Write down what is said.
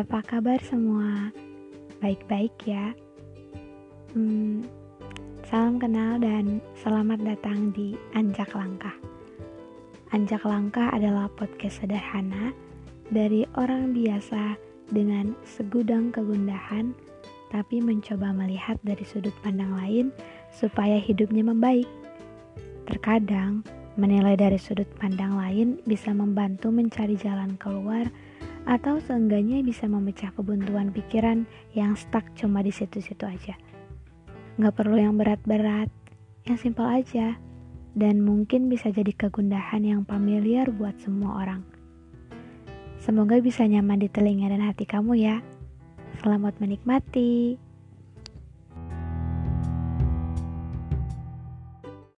Apa kabar semua? Baik-baik ya. Hmm, salam kenal dan selamat datang di Anjak Langkah. Anjak Langkah adalah podcast sederhana dari orang biasa dengan segudang kegundahan, tapi mencoba melihat dari sudut pandang lain supaya hidupnya membaik. Terkadang, menilai dari sudut pandang lain bisa membantu mencari jalan keluar atau seenggaknya bisa memecah kebuntuan pikiran yang stuck cuma di situ-situ aja. Nggak perlu yang berat-berat, yang simpel aja, dan mungkin bisa jadi kegundahan yang familiar buat semua orang. Semoga bisa nyaman di telinga dan hati kamu ya. Selamat menikmati.